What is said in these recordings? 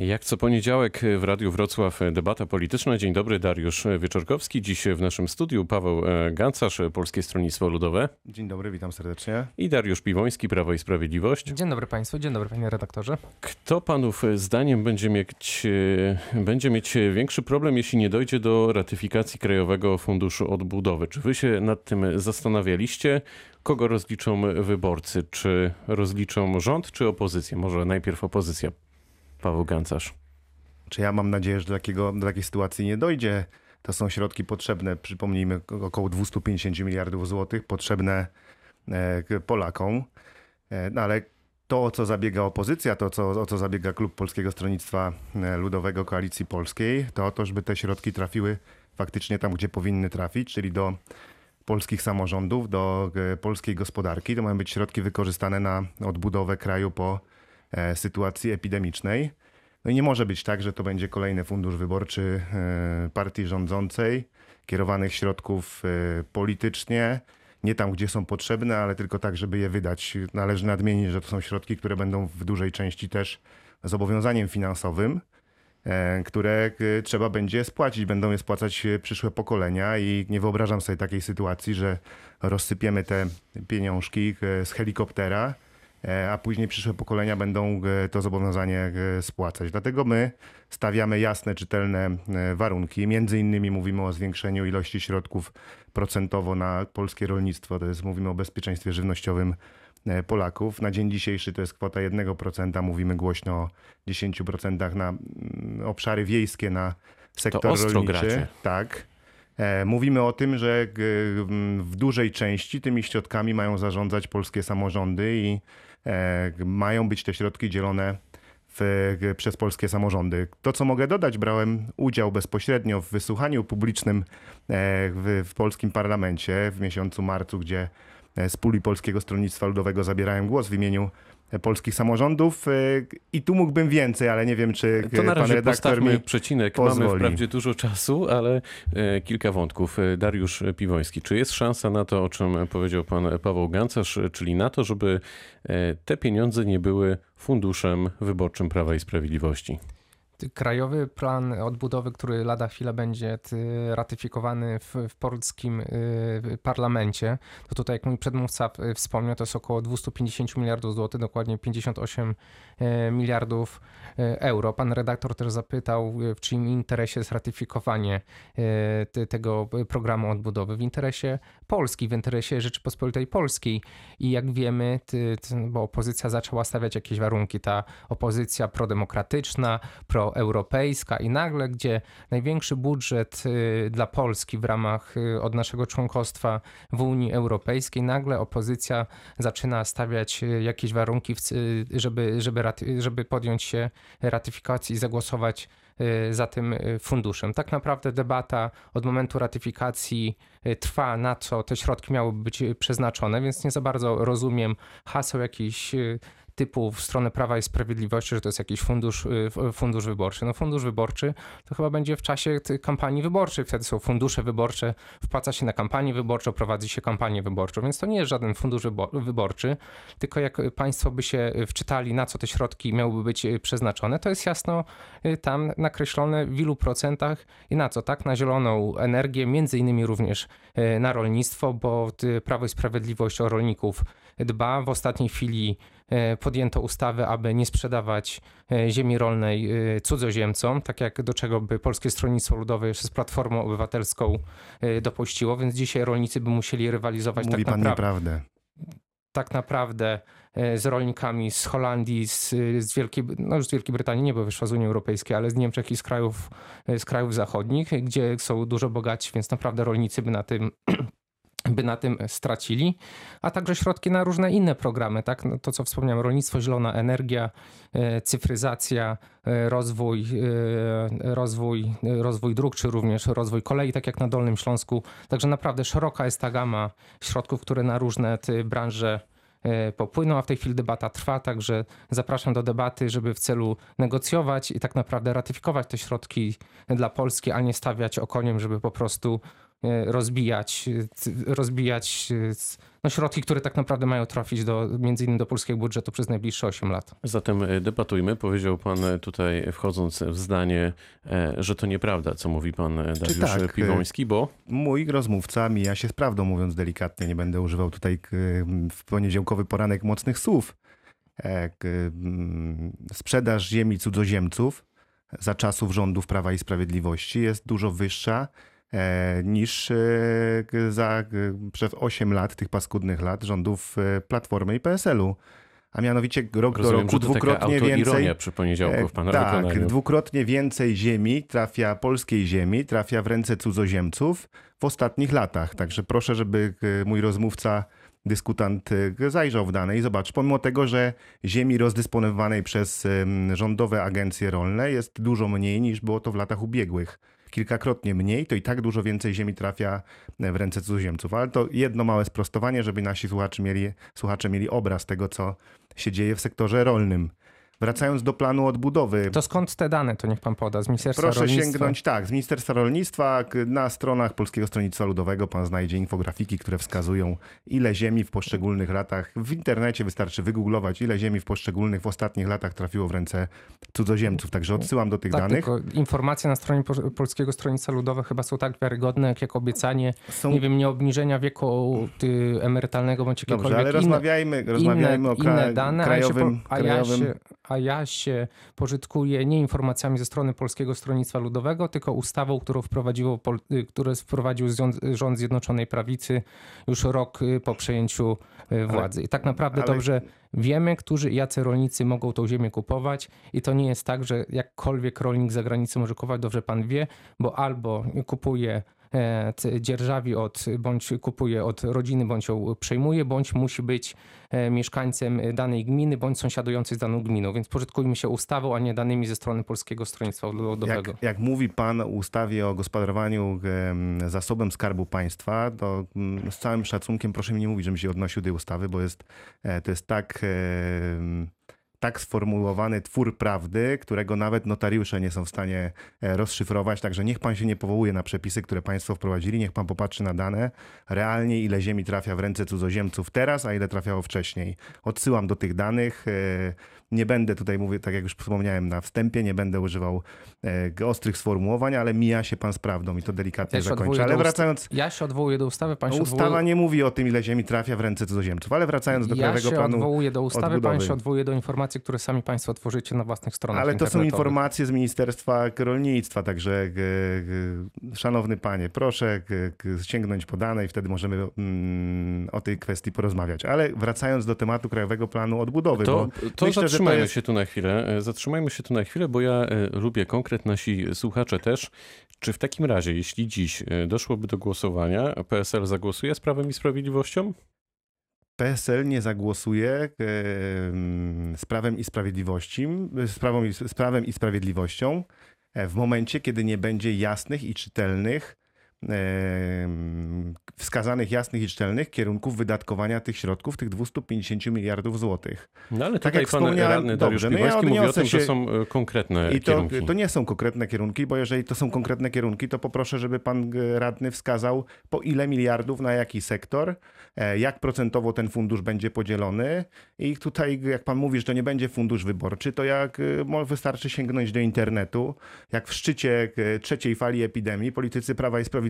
Jak co poniedziałek w Radiu Wrocław debata polityczna. Dzień dobry, Dariusz Wieczorkowski. Dziś w naszym studiu Paweł Gancarz, Polskie Stronnictwo Ludowe. Dzień dobry, witam serdecznie. I Dariusz Piwoński, Prawo i Sprawiedliwość. Dzień dobry Państwu, dzień dobry Panie redaktorze. Kto Panów zdaniem będzie mieć, będzie mieć większy problem, jeśli nie dojdzie do ratyfikacji Krajowego Funduszu Odbudowy? Czy Wy się nad tym zastanawialiście? Kogo rozliczą wyborcy? Czy rozliczą rząd, czy opozycję? Może najpierw opozycja. Paweł Gancarz. Czy ja mam nadzieję, że do, takiego, do takiej sytuacji nie dojdzie? To są środki potrzebne, przypomnijmy, około 250 miliardów złotych, potrzebne e, Polakom. E, no ale to, o co zabiega opozycja, to, co, o co zabiega Klub Polskiego Stronnictwa e, Ludowego Koalicji Polskiej, to to, żeby te środki trafiły faktycznie tam, gdzie powinny trafić, czyli do polskich samorządów, do polskiej gospodarki. To mają być środki wykorzystane na odbudowę kraju po sytuacji epidemicznej. No i nie może być tak, że to będzie kolejny fundusz wyborczy e, partii rządzącej, kierowanych środków e, politycznie, nie tam, gdzie są potrzebne, ale tylko tak, żeby je wydać. Należy nadmienić, że to są środki, które będą w dużej części też zobowiązaniem finansowym, które trzeba będzie spłacić. Będą je spłacać przyszłe pokolenia i nie wyobrażam sobie takiej sytuacji, że rozsypiemy te pieniążki z helikoptera E, a później przyszłe pokolenia będą e, to zobowiązanie e, spłacać. Dlatego my stawiamy jasne, czytelne warunki. Między innymi mówimy o zwiększeniu ilości środków procentowo na polskie rolnictwo, to jest mówimy o bezpieczeństwie żywnościowym Polaków. Na dzień dzisiejszy to jest kwota 1%, mówimy głośno o 10% na mm, obszary wiejskie, na sektor to rolniczy. Gracie. Tak. Mówimy o tym, że w dużej części tymi środkami mają zarządzać polskie samorządy i E, mają być te środki dzielone w, przez polskie samorządy. To, co mogę dodać, brałem udział bezpośrednio w wysłuchaniu publicznym e, w, w polskim parlamencie w miesiącu marcu, gdzie e, z puli Polskiego Stronnictwa Ludowego zabierałem głos w imieniu polskich samorządów i tu mógłbym więcej, ale nie wiem, czy to na pan redaktor mi przecinek. Pozwoli. Mamy wprawdzie dużo czasu, ale kilka wątków. Dariusz Piwoński, czy jest szansa na to, o czym powiedział pan Paweł Gancarz, czyli na to, żeby te pieniądze nie były funduszem wyborczym Prawa i Sprawiedliwości? Krajowy plan odbudowy, który lada chwilę będzie ratyfikowany w, w, polskim y, parlamencie, to tutaj, jak mój przedmówca wspomniał, to jest około 250 miliardów złotych, dokładnie 58 y, miliardów y, euro. Pan redaktor też zapytał, w czyim interesie jest ratyfikowanie tego programu odbudowy. W interesie Polski, w interesie Rzeczypospolitej Polskiej. I jak wiemy, bo opozycja zaczęła stawiać jakieś warunki, ta opozycja prodemokratyczna, pro europejska i nagle, gdzie największy budżet dla Polski w ramach od naszego członkostwa w Unii Europejskiej, nagle opozycja zaczyna stawiać jakieś warunki, żeby, żeby, żeby podjąć się ratyfikacji i zagłosować za tym funduszem. Tak naprawdę debata od momentu ratyfikacji trwa, na co te środki miałyby być przeznaczone, więc nie za bardzo rozumiem haseł jakichś typu w stronę Prawa i Sprawiedliwości, że to jest jakiś fundusz, y, fundusz wyborczy. No fundusz wyborczy to chyba będzie w czasie kampanii wyborczej, wtedy są fundusze wyborcze, wpłaca się na kampanię wyborczą, prowadzi się kampanię wyborczą, więc to nie jest żaden fundusz wyborczy, tylko jak Państwo by się wczytali, na co te środki miałyby być y, przeznaczone, to jest jasno y, tam nakreślone w ilu procentach i na co, tak? Na zieloną energię, między innymi również na rolnictwo, bo Prawo i Sprawiedliwość o rolników dba. W ostatniej chwili podjęto ustawę, aby nie sprzedawać e, ziemi rolnej e, cudzoziemcom, tak jak do czego by Polskie Stronnictwo Ludowe jeszcze z Platformą Obywatelską dopuściło, więc dzisiaj rolnicy by musieli rywalizować Mówi tak naprawdę. Tak naprawdę z rolnikami z Holandii, z, z, Wielkiej, no już z Wielkiej Brytanii, nie bo wyszła z Unii Europejskiej, ale z Niemczech i z krajów, z krajów zachodnich, gdzie są dużo bogatsi, więc naprawdę rolnicy by na tym by na tym stracili, a także środki na różne inne programy, tak? No to co wspomniałem, rolnictwo, zielona energia, e, cyfryzacja, e, rozwój, e, rozwój, rozwój dróg, czy również rozwój kolei, tak jak na Dolnym Śląsku. Także naprawdę szeroka jest ta gama środków, które na różne te branże popłyną, a w tej chwili debata trwa, także zapraszam do debaty, żeby w celu negocjować i tak naprawdę ratyfikować te środki dla Polski, a nie stawiać okoniem, żeby po prostu e, rozbijać, e, rozbijać e, no, środki, które tak naprawdę mają trafić do, między innymi do polskiego budżetu przez najbliższe 8 lat. Zatem e, debatujmy. Powiedział pan e, tutaj, wchodząc w zdanie, e, że to nieprawda, co mówi pan e, Dariusz tak, e, Piwoński, bo Mój rozmówca mija się z prawdą, mówiąc delikatnie. Nie będę używał tutaj w poniedziałkowy poranek mocnych słów. E, Sprzedaż ziemi cudzoziemców za czasów rządów Prawa i Sprawiedliwości jest dużo wyższa e, niż e, za przez 8 lat, tych paskudnych lat rządów e, Platformy i PSL-u. A mianowicie rok do rozumiem, roku to taka dwukrotnie więcej. przy poniedziałku pana E, tak, wykonaniu. dwukrotnie więcej ziemi trafia, polskiej ziemi trafia w ręce cudzoziemców w ostatnich latach. Także proszę, żeby e, mój rozmówca, dyskutant e, zajrzał w dane i zobacz, pomimo tego, że ziemi rozdysponowanej przez rządowe agencje rolne jest dużo mniej niż było to w latach ubiegłych. Kilkakrotnie mniej, to i tak dużo więcej ziemi trafia w ręce cudzoziemców. Ale to jedno małe sprostowanie, żeby nasi słuchacze mieli, słuchacze mieli obraz tego, co się dzieje w sektorze rolnym. Wracając do planu odbudowy. To skąd te dane, to niech pan poda, z Ministerstwa Proszę Rolnictwa? sięgnąć, tak, z Ministerstwa Rolnictwa. Na stronach Polskiego Stronnictwa Ludowego pan znajdzie infografiki, które wskazują, ile ziemi w poszczególnych latach. W internecie wystarczy wygooglować, ile ziemi w poszczególnych w ostatnich latach trafiło w ręce cudzoziemców. Także odsyłam do tych Tak, danych. informacje na stronie Po- Polskiego Stronnictwa Ludowego chyba są tak wiarygodne, jak, jak obiecanie, Są... nie wiem, nie obniżenia wieku ty, emerytalnego bądź Dobrze, jakiekolwiek ale inne, rozmawiajmy, rozmawiajmy inne, o kra... inne dane, krajowym... a ja, się, po, a, ja krajowym... się, a ja się pożytkuję nie informacjami ze strony Polskiego Stronnictwa Ludowego, tylko ustawą, którą wprowadziło, y, które wprowadził rząd Zjednoczonej Prawicy już rok y, po przejęciu y, władzy. I tak naprawdę ale- dobrze wiemy, którzy jacy rolnicy mogą tą ziemię kupować i to nie jest tak, że jakkolwiek rolnik za granicą może kupować, dobrze pan wie, bo albo kupuje dzierżawi od, bądź kupuje od rodziny, bądź ją przejmuje, bądź musi być e, mieszkańcem danej gminy, bądź sąsiadujący z daną gminą. Więc pożytkujmy się ustawą, a nie danymi ze strony Polskiego Stronnictwa Ludowego. Jak, jak mówi pan o ustawie o gospodarowaniu em, zasobem Skarbu Państwa, to mm, z całym szacunkiem proszę mi nie mówić, żebym się odnosił do tej ustawy, bo jest, e, to jest tak, tak sformułowany twór prawdy, którego nawet notariusze nie są w stanie e, rozszyfrować. Także niech pan się nie powołuje na przepisy, które państwo wprowadzili, niech pan popatrzy na dane. Realnie ile ziemi trafia w ręce cudzoziemców teraz, a ile trafiało wcześniej. Odsyłam do tych danych. e, Nie będę tutaj mówił, tak jak już wspomniałem na wstępie, nie będę używał e, ostrych sformułowań, ale mija się pan z prawdą i to delikatnie Ja się zakończę. Ale wracając, Ja się odwołuję do ustawy, pan się ustawa odwołuje... nie mówi o tym, ile ziemi trafia w ręce cudzoziemców, ale wracając do Ja Krajowego się Planu odwołuję do ustawy, pan Odbudowy. się odwołuje do informacji, które sami państwo tworzycie na własnych stronach Ale to są informacje z Ministerstwa Rolnictwa, także g, g, szanowny panie, proszę g, g, sięgnąć po dane i wtedy możemy mm, o tej kwestii porozmawiać. Ale wracając do tematu Krajowego Planu Odbudowy, To, bo to myślę, że zatrzymajmy jest- się tu na chwilę. E, Zatrzymajmy się tu na chwilę, bo ja e, lubię konkret, nasi słuchacze też. Czy w takim razie, jeśli dziś e, doszłoby do głosowania, PSL zagłosuje z Prawem i Sprawiedliwością? PSL nie zagłosuje z Prawem i Sprawiedliwością, z, prawem, i- z prawem i Sprawiedliwością w momencie, kiedy nie będzie jasnych i czytelnych, wskazanych jasnych i czytelnych kierunków wydatkowania tych środków, tych 250 miliardów złotych. No ale Tak jak pan wspomniałem, radny Dariusz dobrze, no ja mówi o tym, że się- są e, konkretne I to, kierunki. to nie są konkretne kierunki, bo jeżeli to są konkretne kierunki, to poproszę, żeby pan e, radny wskazał, po ile miliardów, na jaki sektor, e, jak procentowo ten fundusz będzie podzielony. I tutaj, jak pan mówi, że to nie będzie fundusz wyborczy, to jak wystarczy sięgnąć do internetu, jak w szczycie trzeciej fali epidemii politycy Prawa i Sprawiedliwości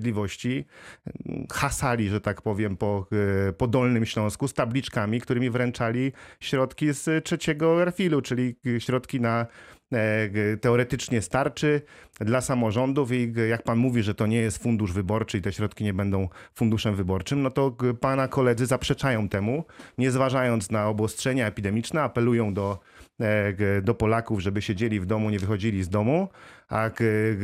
mm, hasali, że tak powiem, po, e, po Dolnym Śląsku z tabliczkami, którymi wręczali środki z trzeciego refilu, czyli e, środki na e, teoretycznie starczy dla samorządów i jak pan mówi, że to nie jest fundusz wyborczy i te środki nie będą funduszem wyborczym, no to pana koledzy zaprzeczają temu, nie zważając na obostrzenia epidemiczne, apelują do, e, do Polaków, żeby siedzieli w domu, nie wychodzili z domu, a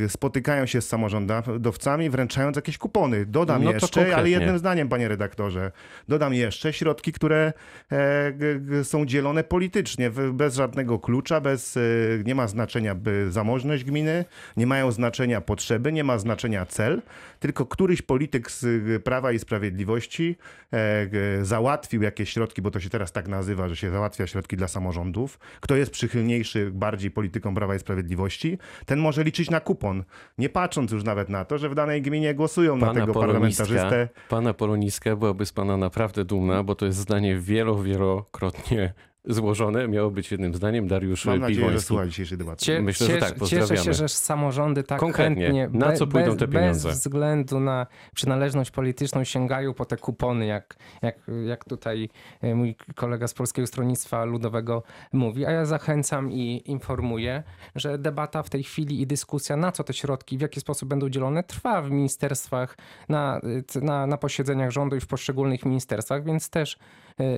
spotykają się z samorządowcami, wręczając jakieś kupony. Dodam No jeszcze, ale jednym zdaniem, panie redaktorze, dodam jeszcze środki, które e, są dzielone politycznie, bez żadnego klucza, bez, e, nie ma znaczenia by zamożność gminy, nie mają znaczenia potrzeby, nie ma znaczenia cel, tylko któryś polityk z Prawa i Sprawiedliwości e, załatwił jakieś środki, bo to się teraz tak nazywa, że się załatwia środki dla samorządów. Kto jest przychylniejszy bardziej politykom Prawa i Sprawiedliwości, ten może liczyć na kupon, nie patrząc już nawet na to, że w danej gminie głosują na Pana tego poloniska, parlamentarzystę. pana poloniska byłaby z pana naprawdę dumna, bo to jest zdanie wielo, wielokrotnie złożone. Miało być jednym zdaniem Dariusz Mam nadzieję, że słucha dzisiejszej debaty. Cie, Myślę, że tak, cieszę się, że samorządy tak Konkretnie, chętnie, na co pójdą bez, te pieniądze? Bez względu na przynależność polityczną sięgają po te kupony, jak, jak, jak tutaj e, mój kolega z Polskiego Stronnictwa Ludowego mówi. A ja zachęcam i informuję, że debata w tej chwili i dyskusja, na co te środki, w jaki sposób będą dzielone, trwa w ministerstwach, na, na, na posiedzeniach rządu i w poszczególnych ministerstwach, więc też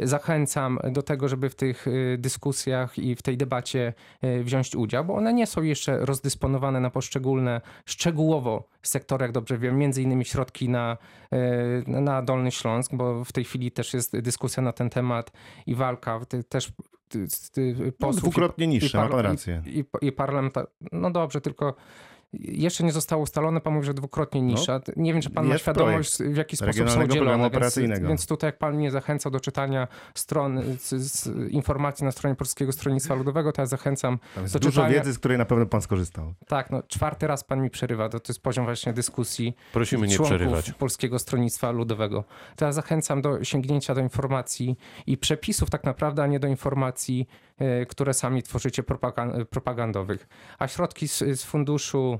zachęcam do tego, żeby w tych e, dyskusjach i w tej debacie e, wziąć udział, bo one nie są jeszcze rozdysponowane na poszczególne, szczegółowo sektory, jak dobrze wiem, między innymi środki na, e, na Dolny Śląsk, bo w tej chwili też jest dyskusja na ten temat i walka też ty, No, posłów dwukrotnie i, niższe, pan rację. I, i, i parlamentar... No dobrze, tylko jeszcze nie zostało ustalone, pan mówi, że dwukrotnie niższa. Nie wiem, czy pan ma No, świadomość, w jaki sposób są dzielone. Więc, Operacyjnego. więc tutaj jak pan mnie zachęcał do czytania stron, z, z informacji na stronie Polskiego Stronnictwa Ludowego, to ja zachęcam Tam jest do dużo czytania. wiedzy, z której na pewno pan skorzystał. Tak, no czwarty raz pan mi przerywa, to, to jest poziom właśnie dyskusji Prosimy nie przerywać. Polskiego Stronnictwa Ludowego. To ja zachęcam do sięgnięcia do informacji i przepisów tak naprawdę, a nie do informacji, które sami tworzycie propagan- propagandowych. A środki z, funduszu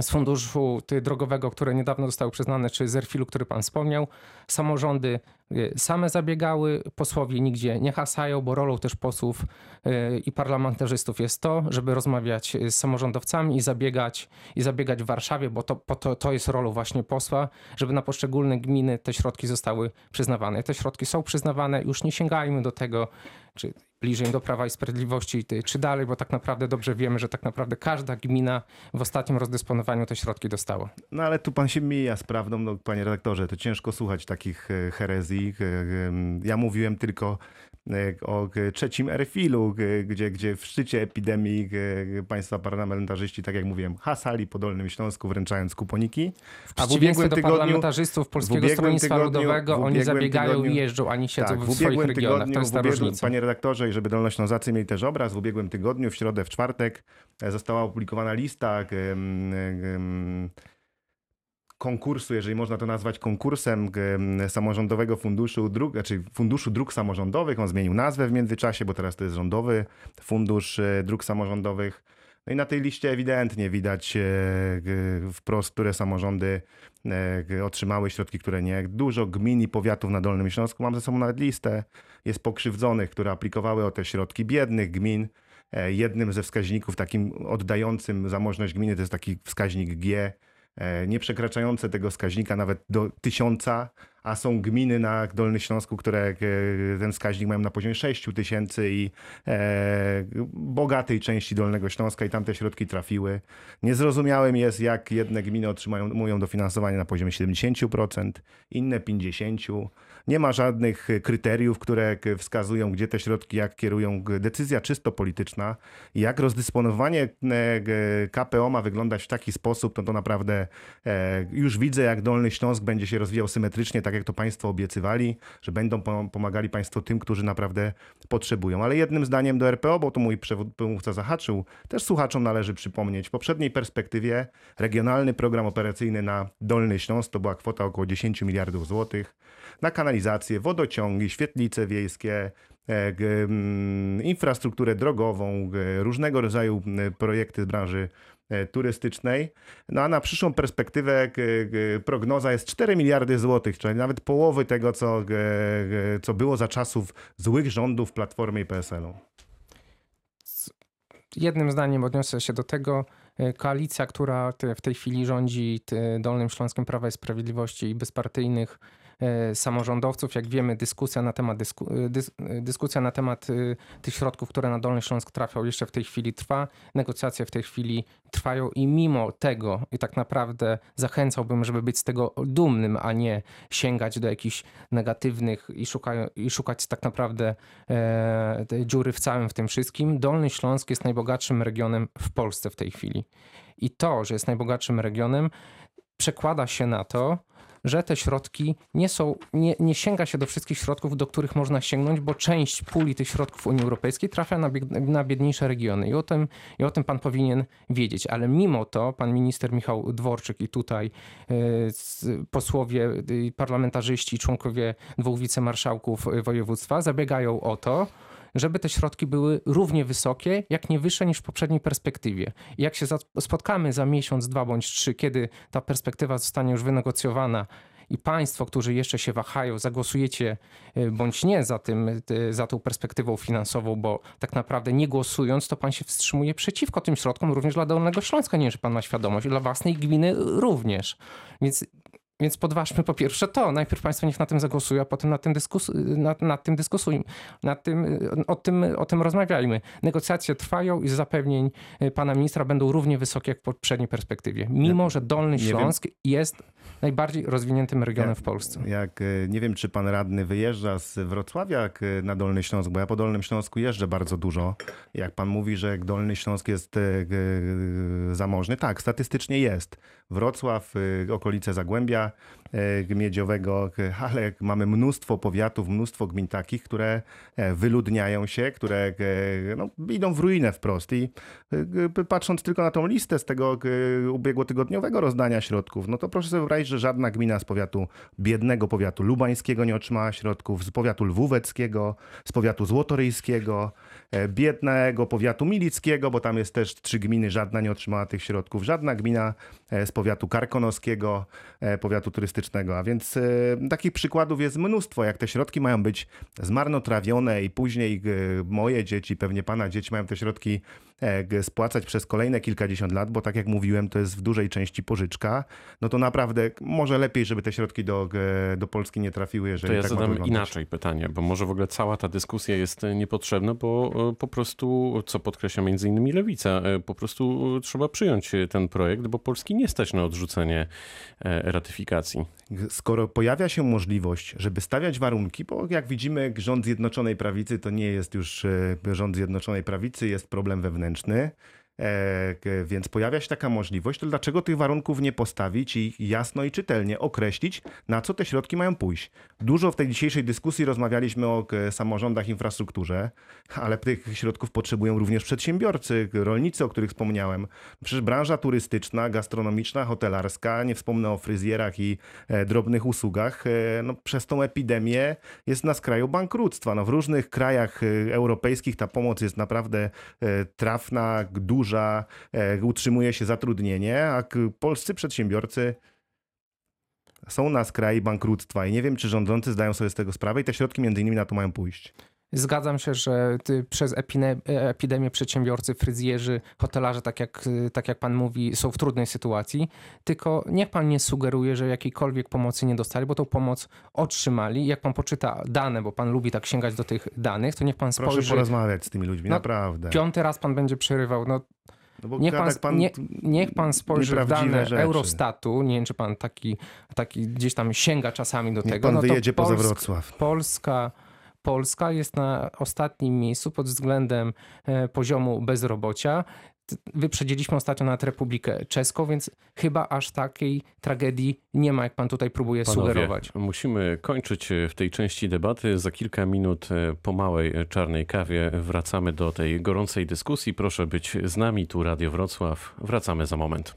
z funduszu drogowego, które niedawno zostały przyznane, czy z Erfilu, który pan wspomniał, samorządy y, same zabiegały, posłowie nigdzie nie hasają, bo rolą też posłów y, i parlamentarzystów jest to, żeby rozmawiać z samorządowcami i zabiegać, i zabiegać w Warszawie, bo to, to, to jest rolą właśnie posła, żeby na poszczególne gminy te środki zostały przyznawane. Te środki są przyznawane, już nie sięgajmy do tego, czy bliżej do Prawa i Sprawiedliwości, czy dalej, bo tak naprawdę dobrze wiemy, że tak naprawdę każda gmina w ostatnim rozdysponowaniu te środki dostała. No ale tu pan się mija z prawdą, no, panie redaktorze, to ciężko słuchać takich e, herezji. E, em, Ja mówiłem tylko e, o e, trzecim Erfilu, e, gdzie, gdzie w szczycie epidemii e, państwa parlamentarzyści, tak jak mówiłem, hasali po Dolnym Śląsku, wręczając kuponiki. W A w ubiegłym do tygodniu- parlamentarzystów Polskiego Stronnictwa tygodniu- Ludowego, oni zabiegają tygodniu- i jeżdżą, ani siedzą Tak, w, w swoich regionach. To jest w ta różnica. panie redaktorze, i żeby Dolnoślązacy mieli też obraz, w ubiegłym tygodniu, w środę, w czwartek e, została opublikowana lista em, em, konkursu, jeżeli można to nazwać konkursem em, samorządowego funduszu dróg, znaczy funduszu dróg samorządowych. On zmienił nazwę w międzyczasie, bo teraz to jest rządowy fundusz e, dróg samorządowych. No i na tej liście ewidentnie widać e, wprost, które samorządy e, otrzymały środki, które nie. Dużo gmin i powiatów na Dolnym Śląsku, mam ze sobą nawet listę, jest pokrzywdzonych, które aplikowały o te środki, biednych gmin. E, Jednym ze wskaźników takim oddającym zamożność gminy to jest taki wskaźnik G, e, nie przekraczające tego wskaźnika nawet do tysiąca, a są gminy na Dolny Śląsku, które e, ten wskaźnik mają na poziomie 6 tysięcy i e, bogatej części Dolnego Śląska i tam te środki trafiły. Niezrozumiałym jest, jak jedne gminy otrzymają mówią dofinansowanie na poziomie 70%, inne 50%. Nie ma żadnych kryteriów, które wskazują, gdzie te środki, jak kierują. Decyzja czysto polityczna. Jak rozdysponowanie e, KPO ma wyglądać w taki sposób, to to naprawdę e, już widzę, jak Dolny Śląsk będzie się rozwijał symetrycznie, tak jak to Państwo obiecywali, że będą pom- pomagali Państwo tym, którzy naprawdę potrzebują. Ale jednym zdaniem do RPO, bo to mój przewodniczący zahaczył, też słuchaczom należy przypomnieć, w poprzedniej perspektywie regionalny program operacyjny na Dolny Śląsk to była kwota około 10 miliardów złotych na kanalizację, wodociągi, świetlice wiejskie, e, infrastrukturę drogową, różnego rodzaju projekty z branży turystycznej. No a na przyszłą perspektywę g- prognoza jest 4 miliardy złotych, czyli nawet połowy tego, co, g- co było za czasów złych rządów Platformy i PSL-u. Jednym zdaniem odniosę się do tego. E, Koalicja, która w tej chwili rządzi Dolnym Śląskiem Prawa i Sprawiedliwości i bezpartyjnych e, samorządowców. Jak wiemy, dyskusja na temat, dysku, e, dys, e, dyskusja na temat e, tych środków, które na Dolny Śląsk trafią, jeszcze w tej chwili trwa. Negocjacje w tej chwili trwają i mimo tego, i tak naprawdę zachęcałbym, żeby być z tego dumnym, a nie sięgać do jakichś negatywnych i, szukają, i szukać tak naprawdę e, dziury w całym w tym wszystkim. Dolny Śląsk jest najbogatszym regionem w Polsce w tej chwili. I to, że jest najbogatszym regionem, przekłada się na to, że te środki nie są, nie, nie sięga się do wszystkich środków, do których można sięgnąć, bo część puli tych środków Unii Europejskiej trafia na, na biedniejsze regiony. I o, tym, I o tym pan powinien wiedzieć. Ale mimo to pan minister Michał Dworczyk i tutaj s- posłowie, y, parlamentarzyści, członkowie dwóch wicemarszałków y, województwa zabiegają o to, żeby te środki były równie wysokie, jak nie wyższe niż w poprzedniej perspektywie. I jak się spotkamy za miesiąc, dwa bądź trzy, kiedy ta perspektywa zostanie już wynegocjowana i państwo, którzy jeszcze się wahają, zagłosujecie y, bądź nie za, tym, y, za tą perspektywą finansową, bo tak naprawdę nie głosując, to pan się wstrzymuje przeciwko tym środkom również dla Dolnego Śląska. Nie wiem, czy pan ma świadomość, i dla własnej gminy również. Więc więc podważmy po pierwsze to. Najpierw państwo niech na tym zagłosują, a potem nad tym, dyskus- nad, nad tym dyskutujmy. Nad tym, o, tym, o tym rozmawiajmy. Negocjacje trwają i z zapewnień y, pana ministra będą równie wysokie jak w poprzedniej perspektywie. Mimo, że Dolny wiem. Śląsk jest najbardziej rozwiniętym regionem w Polsce. Jak, e, nie wiem, czy pan radny wyjeżdża z Wrocławia jak, e, na Dolny Śląsk, bo ja po Dolnym Śląsku jeżdżę bardzo dużo. Jak pan mówi, że Dolny Śląsk jest zamożny, tak, statystycznie jest. Wrocław, e, okolice Zagłębia e, Miedziowego, e, ale mamy mnóstwo powiatów, mnóstwo gmin takich, które e, wyludniają się, które e, no, idą w ruinę wprost. I e, patrząc tylko na tą listę z tego ubiegłotygodniowego rozdania środków, no to proszę sobie wyobrazić, że żadna gmina z powiatu biednego powiatu lubańskiego nie otrzymała środków, z powiatu lwóweckiego, z powiatu złotoryjskiego, biednego powiatu milickiego, bo tam jest też trzy gminy, żadna nie otrzymała tych środków, żadna gmina e, z powiatu karkonoskiego, e, powiatu turystycznego. A więc e, takich przykładów jest mnóstwo, jak te środki mają być zmarnotrawione i później e, moje dzieci, pewnie pana dzieci mają te środki e, spłacać przez kolejne kilkadziesiąt lat, bo tak jak mówiłem, to jest w dużej części pożyczka, no to naprawdę może lepiej, żeby te środki do, do Polski nie trafiły, jeżeli To ja tak zadam inaczej pytanie, bo może w ogóle cała ta dyskusja jest e, niepotrzebna, bo e, po prostu, co podkreśla między innymi Lewica, e, po prostu e, trzeba przyjąć e, ten projekt, bo Polski nie stać na odrzucenie e, ratyfikacji. Skoro pojawia się możliwość, żeby stawiać warunki, bo jak widzimy, rząd Zjednoczonej Prawicy to nie jest już e, rząd Zjednoczonej Prawicy, jest problem wewnętrzny. K- więc pojawia się taka możliwość, to dlaczego tych warunków nie postawić i jasno i czytelnie określić, na co te środki mają pójść? Dużo w tej dzisiejszej dyskusji rozmawialiśmy o samorządach, infrastrukturze, ale tych środków potrzebują również przedsiębiorcy, rolnicy, o których wspomniałem. Przecież branża turystyczna, gastronomiczna, hotelarska, nie wspomnę o fryzjerach i e, drobnych usługach, e, no, przez tą epidemię jest na skraju bankructwa. No, w różnych krajach e, europejskich ta pomoc jest naprawdę e, trafna, duża, e, utrzymuje się zatrudnienie, a polscy przedsiębiorcy są na skraju bankructwa i nie wiem, czy rządzący zdają sobie z tego sprawę i te środki między innymi na to mają pójść. Zgadzam się, że przez epidemię przedsiębiorcy, fryzjerzy, hotelarze, tak jak, tak jak pan mówi, są w trudnej sytuacji. Tylko niech pan nie sugeruje, że jakiejkolwiek pomocy nie dostali, bo tą pomoc otrzymali. Jak pan poczyta dane, bo pan lubi tak sięgać do tych danych, to niech pan Proszę spojrzy. porozmawiać z tymi ludźmi, No, naprawdę. Piąty raz pan będzie przerywał. No, No niech pan, gada nie, niech pan spojrzy w dane rzeczy. Eurostatu. Nie wiem, czy pan taki, taki gdzieś tam sięga czasami do Niech tego. pan no to wyjedzie poza Polsk- Wrocław. Polska, Polska jest na ostatnim miejscu pod względem e, poziomu bezrobocia. Wyprzedziliśmy ostatnio nawet Republikę Czeską, więc chyba aż takiej tragedii nie ma, jak pan tutaj próbuje Panowie, sugerować. musimy kończyć e, w tej części debaty. Za kilka minut e, po małej czarnej kawie wracamy do tej gorącej dyskusji. Proszę być z nami, tu Radio Wrocław. Wracamy za moment.